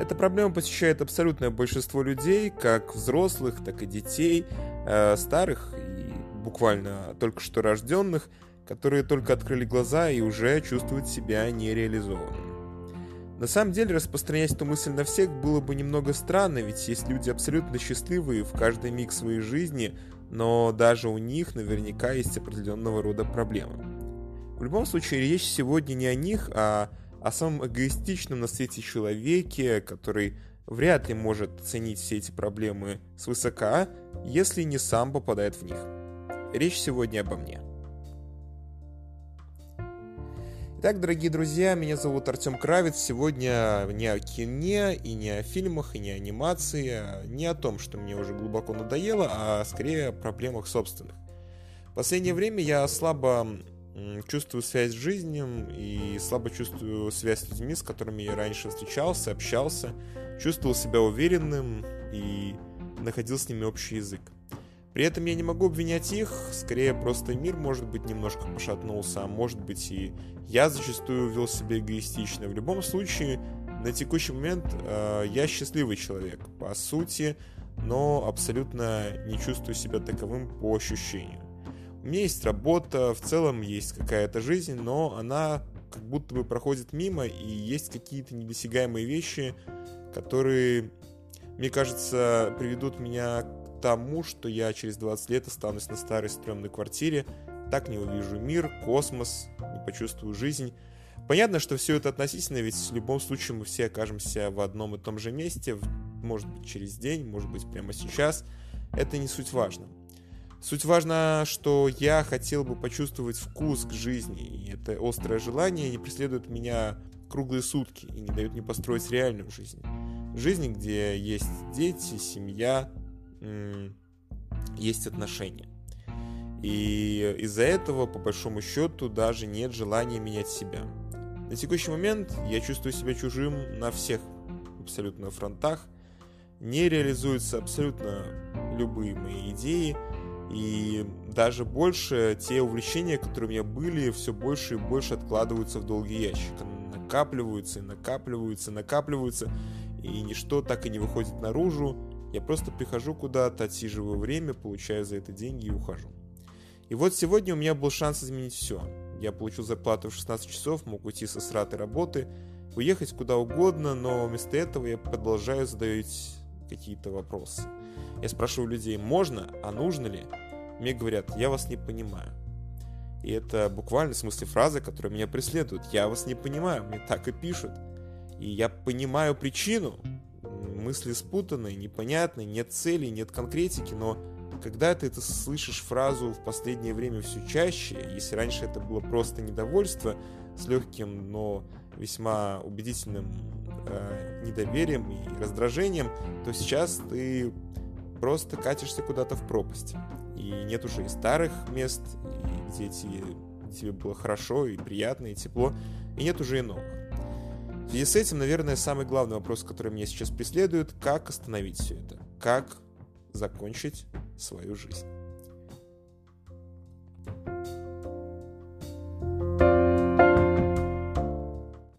Эта проблема посещает абсолютное большинство людей, как взрослых, так и детей, э, старых и буквально только что рожденных, которые только открыли глаза и уже чувствуют себя нереализованными. На самом деле распространять эту мысль на всех было бы немного странно, ведь есть люди абсолютно счастливые в каждый миг своей жизни, но даже у них наверняка есть определенного рода проблемы. В любом случае, речь сегодня не о них, а о самом эгоистичном на свете человеке, который вряд ли может оценить все эти проблемы свысока, если не сам попадает в них. Речь сегодня обо мне. Итак, дорогие друзья, меня зовут Артем Кравец. Сегодня не о кине, и не о фильмах, и не о анимации, а не о том, что мне уже глубоко надоело, а скорее о проблемах собственных. В последнее время я слабо чувствую связь с жизнью и слабо чувствую связь с людьми, с которыми я раньше встречался, общался, чувствовал себя уверенным и находил с ними общий язык. При этом я не могу обвинять их, скорее просто мир, может быть, немножко пошатнулся, а может быть и я зачастую вел себя эгоистично. В любом случае, на текущий момент э, я счастливый человек, по сути, но абсолютно не чувствую себя таковым по ощущению. У меня есть работа, в целом есть какая-то жизнь, но она как будто бы проходит мимо, и есть какие-то недосягаемые вещи, которые, мне кажется, приведут меня тому, что я через 20 лет останусь на старой стрёмной квартире, так не увижу мир, космос, не почувствую жизнь. Понятно, что все это относительно, ведь в любом случае мы все окажемся в одном и том же месте, может быть через день, может быть прямо сейчас. Это не суть важно. Суть важна, что я хотел бы почувствовать вкус к жизни, и это острое желание не преследует меня круглые сутки и не дает мне построить реальную жизнь. Жизнь, где есть дети, семья, есть отношения. И из-за этого, по большому счету, даже нет желания менять себя. На текущий момент я чувствую себя чужим на всех абсолютно фронтах. Не реализуются абсолютно любые мои идеи. И даже больше те увлечения, которые у меня были, все больше и больше откладываются в долгий ящик. Накапливаются и накапливаются, накапливаются. И ничто так и не выходит наружу. Я просто прихожу куда-то, отсиживаю время, получаю за это деньги и ухожу. И вот сегодня у меня был шанс изменить все. Я получил зарплату в 16 часов, мог уйти со сратой работы, уехать куда угодно, но вместо этого я продолжаю задавать какие-то вопросы. Я спрашиваю людей, можно, а нужно ли? Мне говорят, я вас не понимаю. И это буквально в смысле фраза, которая меня преследует. Я вас не понимаю, мне так и пишут. И я понимаю причину, мысли спутанные, непонятные, нет цели, нет конкретики, но когда ты это слышишь фразу в последнее время все чаще, если раньше это было просто недовольство с легким, но весьма убедительным э, недоверием и раздражением, то сейчас ты просто катишься куда-то в пропасть. И нет уже и старых мест, где тебе, тебе было хорошо и приятно, и тепло, и нет уже и новых. В связи с этим, наверное, самый главный вопрос, который меня сейчас преследует, как остановить все это? Как закончить свою жизнь?